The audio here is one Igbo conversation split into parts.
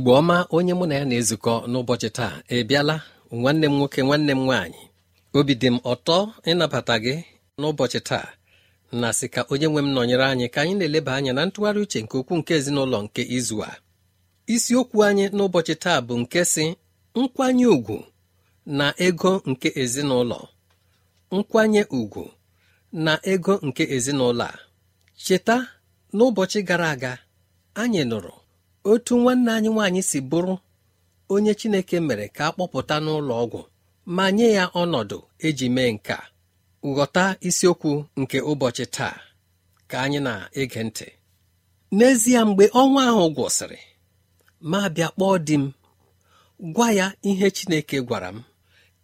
Igbo ọma onye mụ na ya na-ezukọ n'ụbọchị taa ebiala nwanne m nwoke nwanne m nwaanyị obi dị m ọtọ ịnabata gị n'ụbọchị taa. Na sị ka onye nwe m nọnyere anyị ka anyị na-eleba anya na ntụgharị uche nke okwu nke ezinụlọ nke izu a. Isiokwu anyị n'ụbọchị taa bụ nke si nkwanye ùgwù na ego nke ezinụlọ. Nkwanye ùgwù na ego nke ezinụlọ a. Cheta n'ụbọchị gara aga anyị nụrụ otu nwanne anyị nwaanyị si bụrụ onye Chineke mere ka a kpọpụta n'ụlọ ọgwụ ma nye ya ọnọdụ eji mee nka ghọta isiokwu nke ụbọchị taa ka anyị na-ege ntị. N'ezie mgbe ọnwa ahụ gwụsịrị ma bịa kpọọ di m gwa ya ihe Chineke gwara m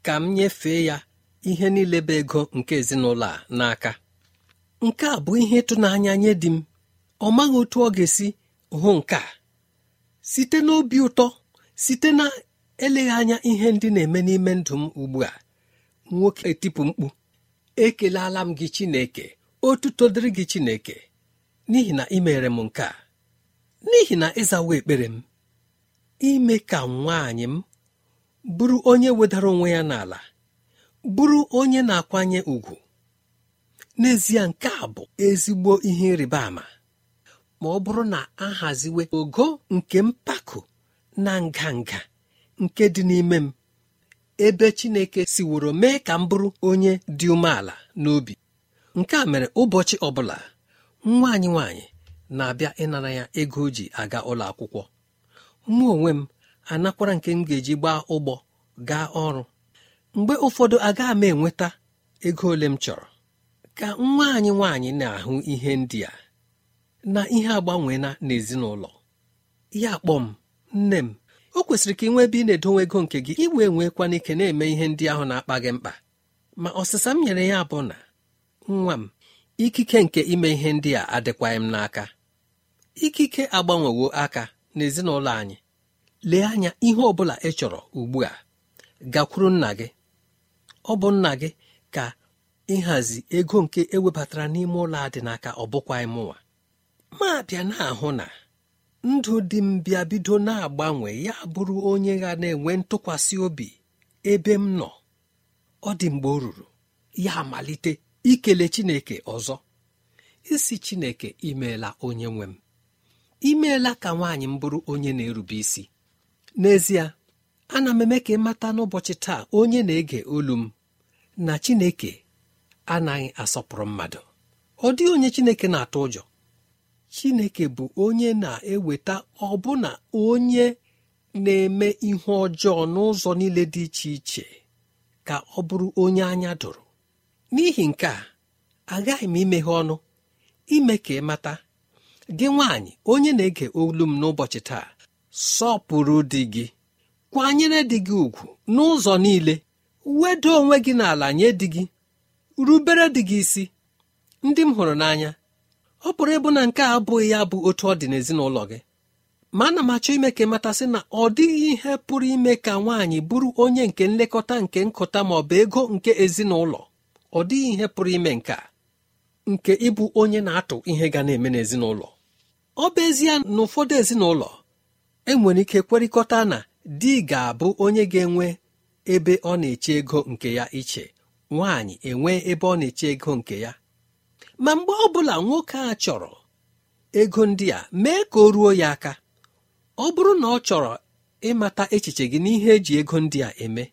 ka m nyefee ya ihe niile bụ ego nke ezinụlọ a n'aka. Nke a bụ ihe ịtụnanya nye di m. Ọ maghị otu ọ ga-esi hụ nke a. site n'obi ụtọ site na eleghị anya ihe ndị na-eme n'ime ndụ m ugbu a nwoke etipụ mkpu ekelala m gị Chineke otuto dịrị gị Chineke n'ihi na ị m nke a n'ihi na ịzawa ekpere m ime ka nwaanyị m bụrụ onye wedara onwe ya n'ala bụrụ onye na-akwanye ùgwù. N'ezie nke a bụ ezigbo ihe ịrịba ama. Ma ọ bụrụ na a haziwe ogo nke mpako na nganga nke dị n'ime m ebe Chineke siworo mee ka m bụrụ onye dị umeala n'obi. Nke a mere ụbọchị ọbụla nwa anyị nwaanyị na-abịa ịnara ya ego o ji aga ụlọ akwụkwọ. Mụ onwe m anakwara nke m ga-eji gbaa ụgbọ gaa ọrụ. Mgbe ụfọdụ agaghị m enweta ego ole m chọrọ. Ka nwa anyị nwaanyị na-ahụ ihe ndị a. na ihe agbanweela n'ezinụlọ. Ya kpọm nne m o kwesịrị ka ị nwee ebe ị na-edowe ego nke gị iwe nwekwana ike na-eme ihe ndị ahụ na-akpa gị mkpa. Ma ọsịsa m nyere ya bụ na nwa m ikike nke ime ihe ndị a adịkwaghị m n'aka. Ikike agbanwewo aka n'ezinụlọ anyị. Lee anya ihe ọ bụla ị chọrọ ugbu a. Gakwuru nna gị. Ọ bụ nna gị ka ịhazi ego nke ewebatara n'ime ụlọ a dị n'aka ọ bụkwa mụnwa ma bịa na-ahụ na ndụ dị m bịa bido na-agbanwe ya bụrụ onye ga na-enwe ntụkwasị obi ebe m nọ ọ dị mgbe o ruru ya amalite ikele Chineke ọzọ. Isi Chineke imeela onye nwe m. Imeela ka nwaanyị m bụrụ onye na-erube isi. N'ezie ana m eme ka ị mata n'ụbọchị taa onye na-ege olu m na Chineke anaghị asọpụrụ mmadụ. Ọ dịghị onye Chineke na-atụ ụjọ. Chineke bụ onye na-eweta ọbụna onye na-eme ihe ọjọọ n'ụzọ niile dị iche iche ka ọ bụrụ onye anya dụrụ n'ihi nke a agaghị m imeghe ọnụ ime ka ị mata gị nwaanyị onye na-ege olu m n'ụbọchị taa sọpụrụ di gị kwanyere di gị ugwu n'ụzọ niile wedo onwe gị n'ala nye di gị rubere di gị isi. Ndị m hụrụ n'anya ọ pụrụ ịbụ na nke a abụghị ya bụ otu ọ dị n'ezinụlọ gị. Ma ana m achọ ime ka ịmatasị na ọ dịghị ihe pụrụ ime ka nwaanyị bụrụ onye nke nlekọta nke nkụta ma ọ bụ ego nke ezinụlọ. Ọ dịghị ihe pụrụ ime nke nke ịbụ onye na-atụ ihe ga na-eme n'ezinụlọ. Ọ bụ ezie na ụfọdụ ezinụlọ enwere ike kwerịkọta na di ga-abụ onye ga-enwe ebe ọ na-eche ego nke ya iche. Nwaanyị enwee ebe ọ na-eche ego nke ya. Ma mgbe ọ bụla nwoke a chọrọ ego ndị a mee ka o ruo ya aka. Ọ bụrụ na ọ chọrọ ịmata echiche gị n'ihe eji ego ndị a eme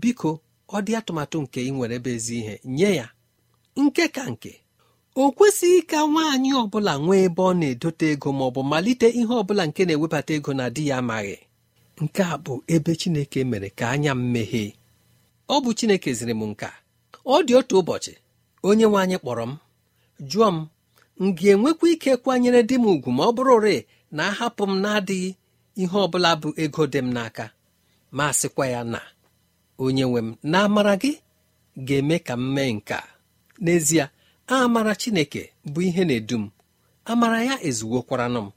biko ọ dị atụmatụ nke ị nwere ebe ezi ihe nye ya. Nke ka nke o kwesịghị ka nwaanyị ọbụla nwee ebe ọ na-edote ego ma ọ bụ malite ihe ọbụla nke na-ewebata ego na di ya amaghị. Nke a bụ ebe Chineke mere ka anya m meghee. Ọ bụ Chineke ziri m nka. Ọ dị otu ụbọchị onye nwe anyị kpọrọ m. jụọ m m ga-enwekwa ike kwanyere di m ugwu ma ọ bụrụ rịị na ahapụ m na-adịghị ihe ọ bụla bụ ego dị m n'aka? Ma sịkwa ya na onye nwe m na amara gị ga-eme ka m mee nke n'ezie amara Chineke bụ ihe na-edu m. Amara ya ezuwokwaranụ m.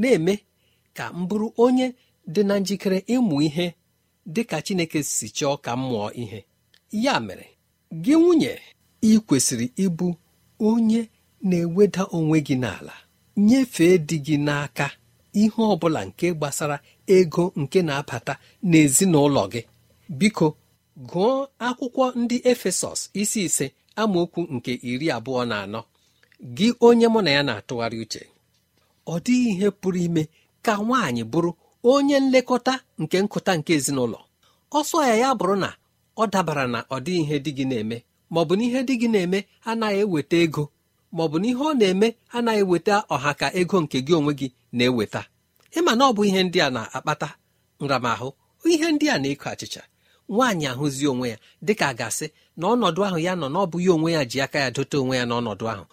Na-eme ka m bụrụ onye dị na njikere ịmụ ihe dị ka Chineke si chọọ ka m mụọ ihe. Ya mere gị nwunye ị kwesịrị ịbụ onye na-eweda onwe gị n'ala nyefee di gị n'aka ihe ọ bụla nke gbasara ego nke na-abata n'ezinụlọ gị. Biko gụọ akwụkwọ ndị efesọs isi ise amaokwu nke iri abụọ na anọ. Gị onye mụ na ya na-atụgharị uche ọ dịghị ihe pụrụ ime ka nwaanyị bụrụ onye nlekọta nke nkụta nke ezinụlọ. Ọsọ ya ya bụrụ na ọ dabara na ọ dịghị ihe di gị na-eme maọbụ na ihe di gị na-eme anaghị eweta ego. Maọbụ na ihe ọ na-eme anaghị eweta ọha ka ego nke gị onwe gị na-eweta. Ịma na ọ bụ ihe ndị a na-akpata? Nramahụ ihe ndị a na-eko achịcha. Nwaanyị ahụzi onwe ya dịka a ga-asị na ọnọdụ ahụ ya nọ n'ọbụ ya onwe ya ji aka ya dote onwe ya n'ọnọdụ ahụ.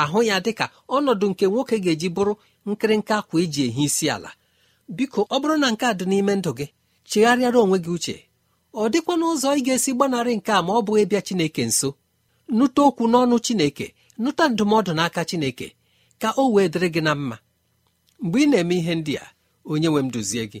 Ahụ ya dịka ọnọdụ nke nwoke ga-eji bụrụ nkịrịnka akwa eji ehi isi ala. Biko ọ bụrụ na nke a dị n'ime ndụ gị chegharịara onwe gị uche. Ọ dịkwa n'ụzọ ị ga-esi gbanarị nke a ma ọ bụ ịbịa Chineke nso? Nụta okwu n'ọnụ Chineke nụta ndụmọdụ n'aka Chineke ka o wee dịrị gị na mma. Mgbe ị na-eme ihe ndị a onye nwe m duzie gị.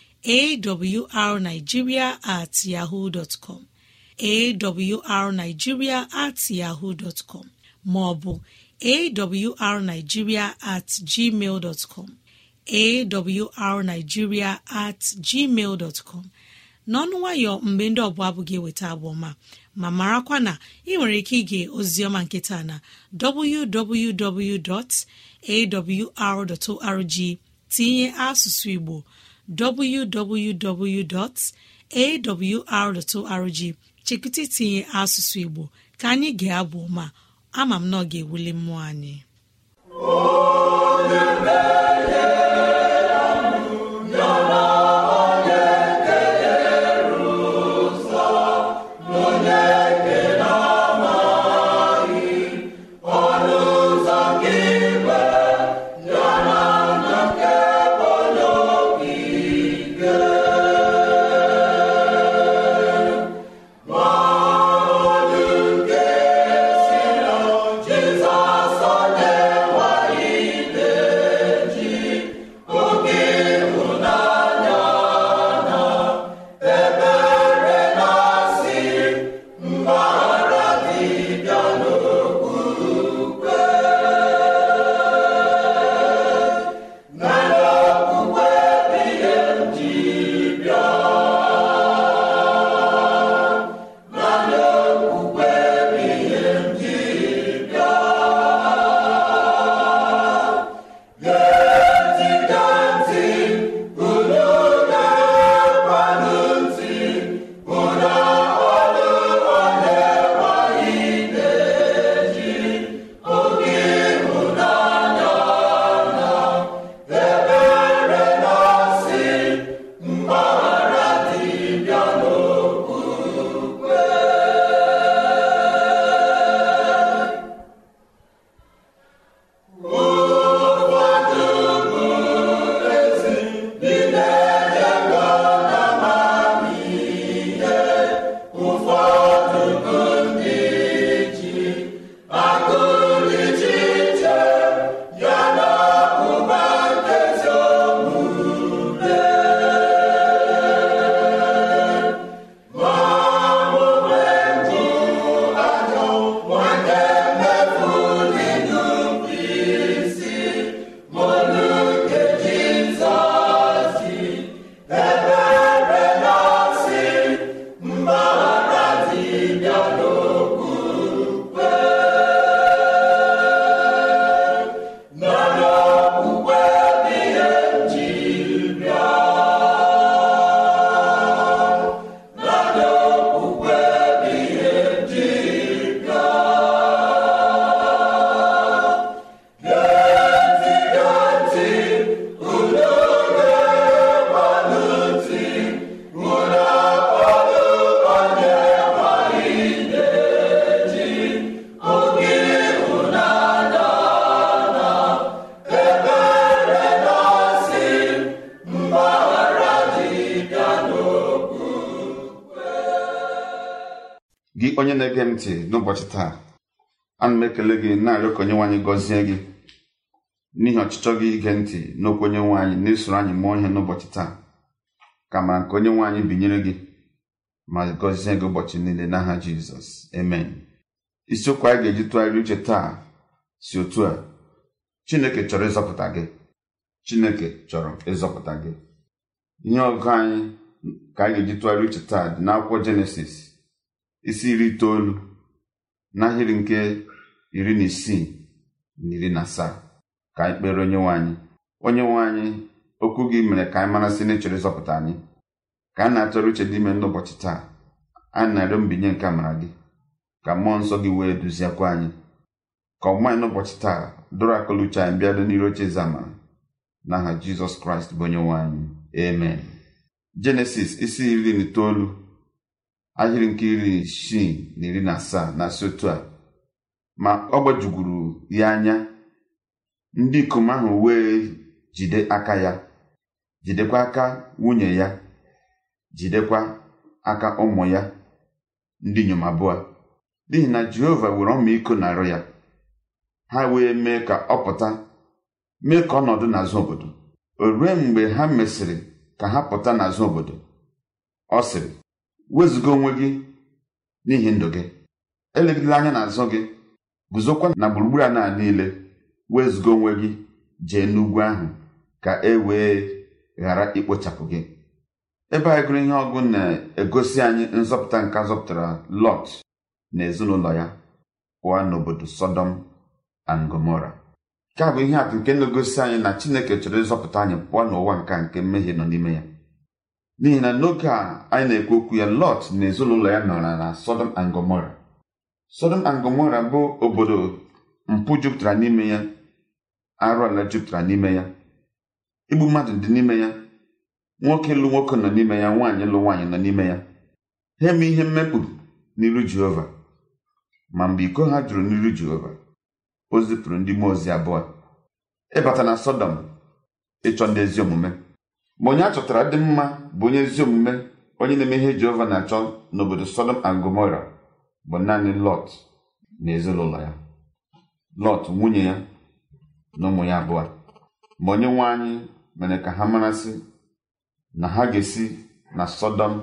awrnigeria at yahoo com. Awrnigeria at yahoo com. Maọbụ awrnigeria at gmail com. Awrnigeria at gmail com. N'ọnụ nwayọ mgbe ndị ọbụla abụ gị eweta abụọma ma marakwa na ị nwere ike ige oziọma nketa na www.awr.org tinye asụsụ igbo www.awr.org chekụta itinye asụsụ igbo ka anyị ga-abụ ma ama m na ọ ga-ewuli mmụọ anyị. Ntị n'ụbọchị taa. Ana m ekele gị na-arịọ ka onye nwaanyị gọzie gị n'ihi ọchịchọ gị ige ntị n'okwu onye nwaanyị na-esoro anyị mụọ ihe n'ụbọchị taa. Ka ma nke onye nwaanyị binyere gị ma gọzie gị ụbọchị niile n'aha jizọs. Amen. Isiokwu anyị ga-eji tụgharị uche taa si otu a. Chineke chọrọ ịzọpụta gị. Chineke chọrọ ịzọpụta gị. Ihe ọgụ anyị ka anyị ga-eji tụgharị uche taa dị n'akwụkwọ jenesis isi iri itoolu. N'ahịrị nke iri na isii na iri na asaa ka anyị kpere onye nwaanyị onye nwaanyị okwu gị mere ka anyị marasị na ịchọrọ ịzọpụta anyị. Ka a na-atụrụ uche dị ime n'ụbọchị taa anyị na-arịọ mbinye nke amara gị. Ka mmụọ nsọ gị wee duziekwa anyị. Ka ọmụma anyị n'ụbọchị taa dọrọ akọla uche anyị bịado n'iru oche eze amara. N'aha jizọs kraịst bụ onye nwe anyị. Amen. Jenesis isi iri na itoolu. Ahịrị nke iri isii na iri na asaa na-asị otu a. Ma ọ gbajugwuru ya anya ndị ikom ahụ wee jide aka ya jidekwa aka nwunye ya jidekwa aka ụmụ ya ndị inyom abụọ n'ihi na jehova were ọmịiko na-arụ ya ha wee mee ka ọ pụta mee ka ọnọdụ n'azụ obodo. O rue mgbe ha mesịrị ka ha pụta n'azụ obodo ọ sịrị wezụga onwe gị n'ihi ndụ gị. Elegidela anya n'azụ gị guzokwa na gburugburu a na niile wezụga onwe gị jee n'ugwu ahụ ka e wee ghara ikpochapụ gị. Ebe anyị gụrụ ihe ọgụ na-egosi anyị nzọpụta nke zọpụtara lọt na ezinụlọ ya pụọ n'obodo sọdọm and gomora nke a bụ ihe atụ nke na-egosi anyị na chineke chọrọ ịzọpụta anyị pụọ n'ụwa nka nke mmehie nọ n'ime ya. N'ihi na n'oge a anyị na-ekwu okwu ya lọt na ezinụlọ ya nọrọ na sọdọm and gomora sọdọm and bụ obodo mpụ jupụtara n'ime ya arụ ala jupụtara n'ime ya igbu mmadụ dị n'ime ya nwoke lụ nwoke nọ n'ime ya nwaanyị lụ nwaanyị nọ n'ime ya. Ha eme ihe mmekpu n'iru jehova. Ma mgbe iko ha jụrụ n'iru jehova o zipụrụ ndị mmụọ ozi abụọ. Ịbata na sọdọm ịchọ ndị ezi omume. Ma onye a chọtara dị mma bụ onye ezi omume onye na-eme ihe jehova na-achọ n'obodo sọdọm and gomora bụ naanị lọt na ezinụlọ ya. Lọt nwunye ya na ụmụ ya abụọ. Ma onye nwe anyị mere ka ha marasị na ha ga-esi na sọdọm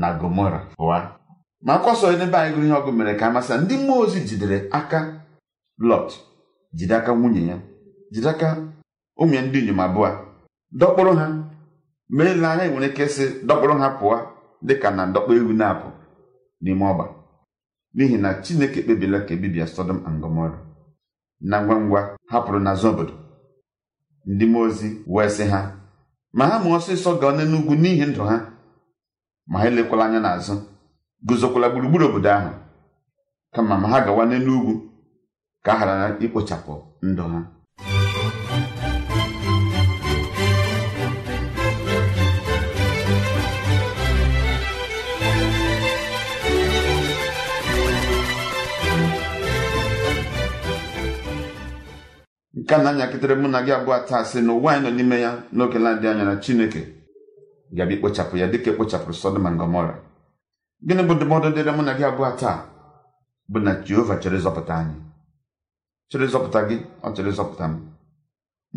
na gomora pụwa. Ma akwọsọ n'ebe anyị gụrụ ihe ọgụ mere ka amasị ndị mmụọ ozi jidere aka lọt jide aka nwunye ya jide aka ụmụ ya ndị inyom abụọ. Dọkpụrụ ha ma ele anya nwere ike sị dọkpụrụ ha pụọ dịka na ndọkpụ ewu na-apụ n'ime ọgba n'ihi na chineke kpebila ka ebibia sọdọm and gomora na ngwa ngwa hapụrụ n'azụ obodo ndị mmụọ ozi wee sị ha ma ha ma ọsịsọ gaa n'ugwu n'ihi ndụ ha. Ma ha elekwala anya n'azụ. Guzokwala gburugburu obodo ahụ. Kama ma ha gawa n'elu ugwu ka a ghara ikpochapụ ndụ ha. Nke a na-anyakịtere mụ na gị abụọ taa sị na ụwa anyị nọ n'ime ya n'oge na-adị anya na chineke. Ga-abịa ikpochapụ ya dịka ekpochapụrụ sọdọm na gọmọra gịnị bụ ndụmọdụ dịrị mụ na gị abụọ taa? Bụ na jehova chọrọ ịzọpụta anyị. Chọrọ ịzọpụta gị ọ chọrọ ịzọpụta m.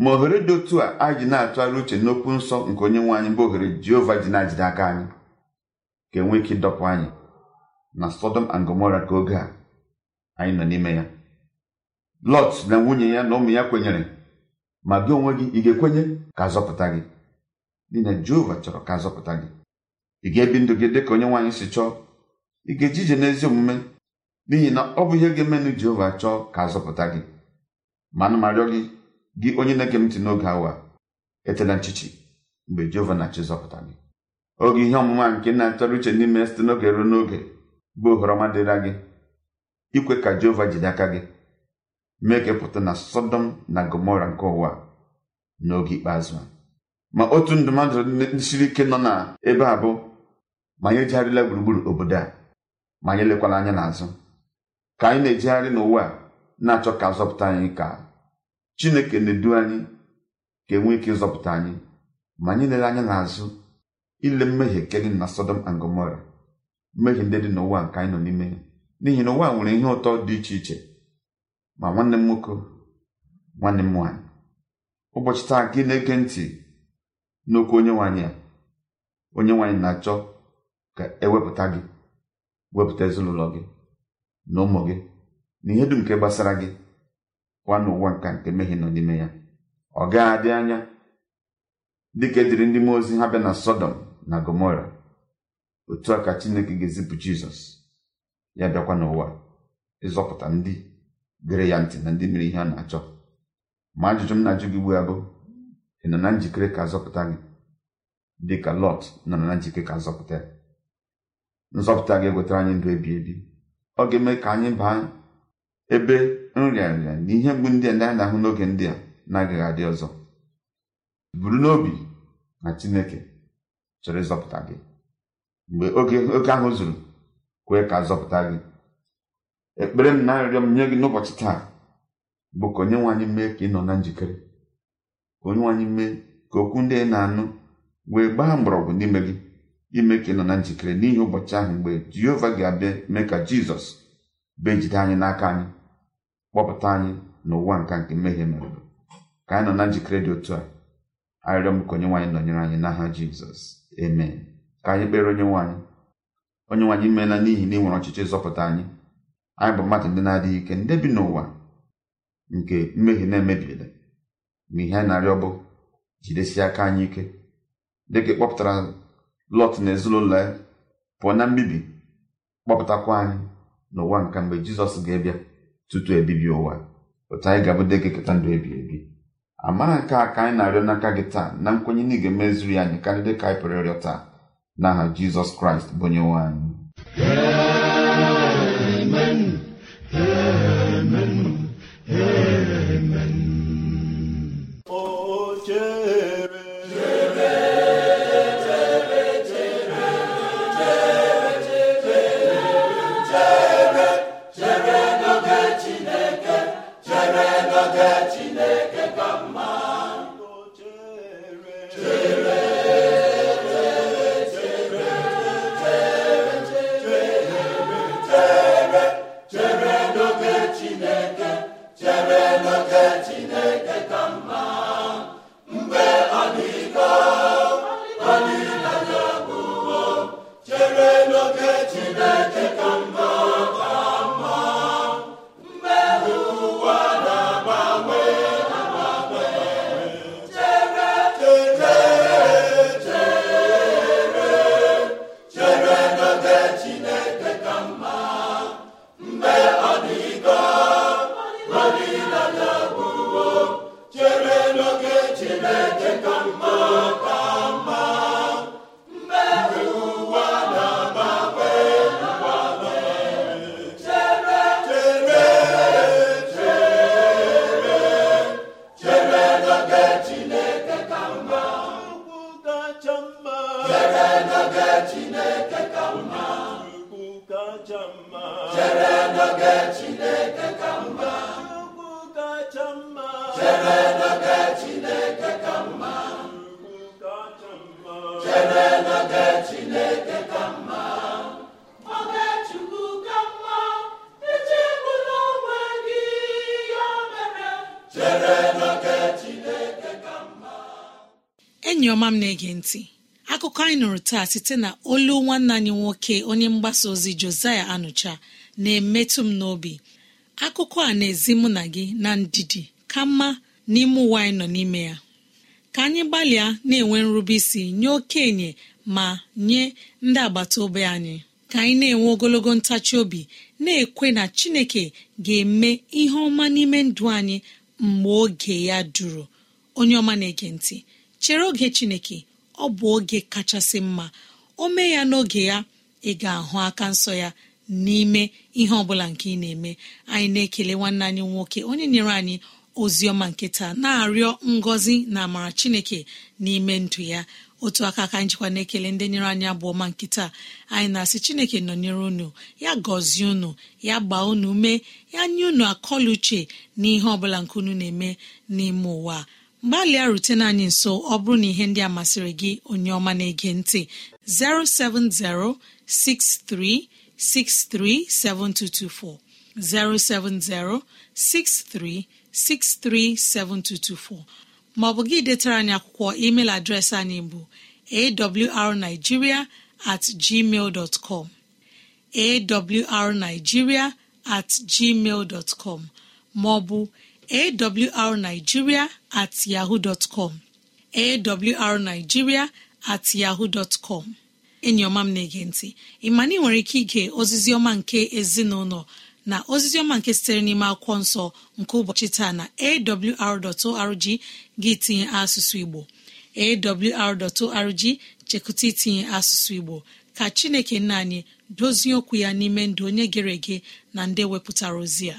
Ma ohere dị otu a anyị ji na-atụgharị uche n'okwu nsọ nke onye nwe anyị bụ ohere jehova ji na-ajide aka anyị. Ka enwee ike ịdọpụ anyị na sọdọm and gomora ka oge a anyị nọ n'ime ya. Lọt na nwunye ya na ụmụ ya kwenyere ma gị onwe gị ị ga-ekwenye ka azọpụta gị? N'ihi na jehova chọrọ ka azọpụta gị. Ị ga-ebi ndụ gị dịka onye nwaanyị si chọọ. Ị ga-eji ije n'ezi omume n'ihi na ọ bụ ihe ga-emenụ jehova chọọ ka azọpụta gị. Ma ana m arịọ gị gị onye na-ege m ntị n'oge awa etela nchichi mgbe jehova na-achọ ịzọpụta gị. Oge ihe ọmụma nke na-atọrọ uche n'ime site n'oge ruo n'oge bụ ohere ọma dịra gị. Ikwe ka jehova jide aka gị. Mee ka pụta na sọdọm na gomora nke ụwa n'oge ikpeazụ ma otu ndụmọdụ siri ike nọ na ebe a bụ ma anyị ejegharịla gburugburu obodo a ma anyị lekwala anya n'azụ. Ka anyị na-ejegharị n'ụwa a na-achọ ka zọpụta anyị ka chineke na-edu anyị ka enwee ike ịzọpụta anyị ma anyị lere anya n'azụ ile mmehie nke dị na sọdọm and gomora mmehie ndị dị n'ụwa nke anyị nọ n'ime. N'ihi na ụwa nwere ihe ụtọ dị iche iche. Ma nwanne m nwoke nwanne m nwaanyị. Ụbọchị taa gị na-ege ntị n'okwu onye nwaanyị a onye nwaanyị na-achọ ka ewepụta gị wepụta ezinụlọ gị na ụmụ gị na ihe dum nke gbasara gị kwa n'ụwa nka nke mmehie nọ n'ime ya. Ọ gaghị adị anya dịka ediri ndị mmụọ ozi ha bịa na sọdọm na gomora otu a ka chineke ga-ezipụ jizọs. Ya bịakwa n'ụwa ịzọpụta ndị gere ya ntị na ndị mere ihe a na-achọ. Ma ajụjụ m na-ajụ gị ugbu a bụ ị nọ na njikere ka azọpụta gị? Dị ka lọt nọ na njikere ka azọpụta nzọpụta ga-ewetara anyị ndụ ebi ebi. Ọ ga-eme ka anyị baa ebe nrịanrịa na ihe mgbu ndị a ndị anyị na-ahụ n'oge ndị a na-agaghị adị ọzọ. Buru n'obi na chineke chọrọ ịzọpụta gị. Mgbe oge oge ahụ zuru kwee ka azọpụta gị. Ekpere m na arịrịọ m nye gị n'ụbọchị taa bụ ka onye nwaanyị mee ka ị nọ na njikere ka onye nwaanyị mee ka okwu ndị ị na-anụ wee gbaa mgbọrọgwụ n'ime gị ime ka ị nọ na njikere n'ihi ụbọchị ahụ mgbe jehova ga-abịa mee ka jizọs bee jide anyị n'aka anyị kpọpụta anyị n'ụwa nka nke mmehie merụrụ ka anyị nọ na njikere dị otu a arịrịọ m ka onye nwaanyị nọnyere anyị n'aha jizọs. Amen. Ka anyị kpere onye nwaanyị onye nwaanyị meela n'ihi na ị nwere ọchịchị ịzọpụta anyị. Anyị bụ mmadụ ndị na-adịghị ike ndị bi n'ụwa nke mmehie na-emebiela ma ihe anyị na-arịọ bụ jidesie aka anyị ike. Dịka kpọpụtara lọt na ezinụlọ ya pụọ na mbibi kpọpụtakwa anyị n'ụwa nka mgbe jizọs ga-ebịa tutu ebibi ụwa. Otu anyị ga-abụ dịka eketa ndụ ebi ebi. Amara nke a ka anyị na-arịọ n'aka gị taa na nkwenye na ị ga-emezuru ya anyị karịa dịka anyị pụrụ ịrịọ taa. N'aha jizọs kraịst bụ onye nwe anyị. Ọma m na-ege ntị. Akụkọ anyị nụrụ taa site na olu nwanne anyị nwoke onye mgbasa ozi josaya anụcha na-emetụ m n'obi. Akụkọ a na-ezi mụ na gị na ndidi ka mma n'ime ụwa anyị nọ n'ime ya. Ka anyị gbalịa na-enwe nrube isi nye okenye ma nye ndị agbata obi anyị. Ka anyị na-enwe ogologo ntachi obi na-ekwe na chineke ga-eme ihe ọma n'ime ndụ anyị mgbe oge ya duru. Onye ọma na-ege ntị chere oge chineke ọ bụ oge kachasị mma. O mee ya n'oge ya ị ga-ahụ aka nsọ ya n'ime ihe ọbụla nke ị na-eme. Anyị na-ekele nwanne anyị nwoke onye nyere anyị ozi ọma nke taa na-arịọ ngọzi na amara chineke n'ime ndụ ya. Otu aka ka anyị jikwa na-ekele ndị nyere anyị abụọ ma nke taa. Anyị na-asị chineke nọnyere unu ya gọzie unu ya gbaa unu mee ya nye unu akọla uche n'ihe ọbụla nke unu na-eme n'ime ụwa. Gbalịa rutene anyị nso ọ bụrụ na ihe ndị a masịrị gị onye ọma na-ege ntị. 07063637224 07063637224 maọbụ gị detara anyị akwụkwọ email adreesị anyị bụ awrnigeria at gmail com. Awrnigeria at gmail dot com. Maọbụ awrnigeria at yahoo dot com. Awrnigeria at yahoo dot com. Enyi m na-ege ntị ị ma na ị nwere ike ige ọma nke ezinụlọ na ọma nke sitere n'ime akwụkwọ nsọ nke ụbọchị taa na awr.org gị tinye asụsụ igbo. Awr.org chekụta itinye asụsụ igbo. Ka chineke nna anyị dozie okwu ya n'ime ndụ onye gere ege na ndị wepụtara ozi a.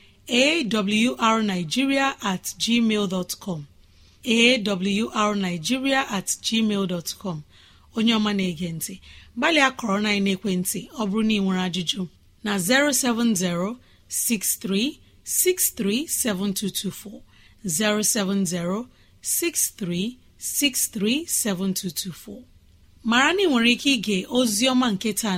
awrnigeria at com. Awrnigeria at onye ọma na-ege ntị gbalịa kọrọ na ekwentị ọ bụrụ na ị nwere ajụjụ na 070 6363 7224 070 6363 7224 mara na ị nwere ike ige ozi ọma nke taa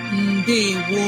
ndewo.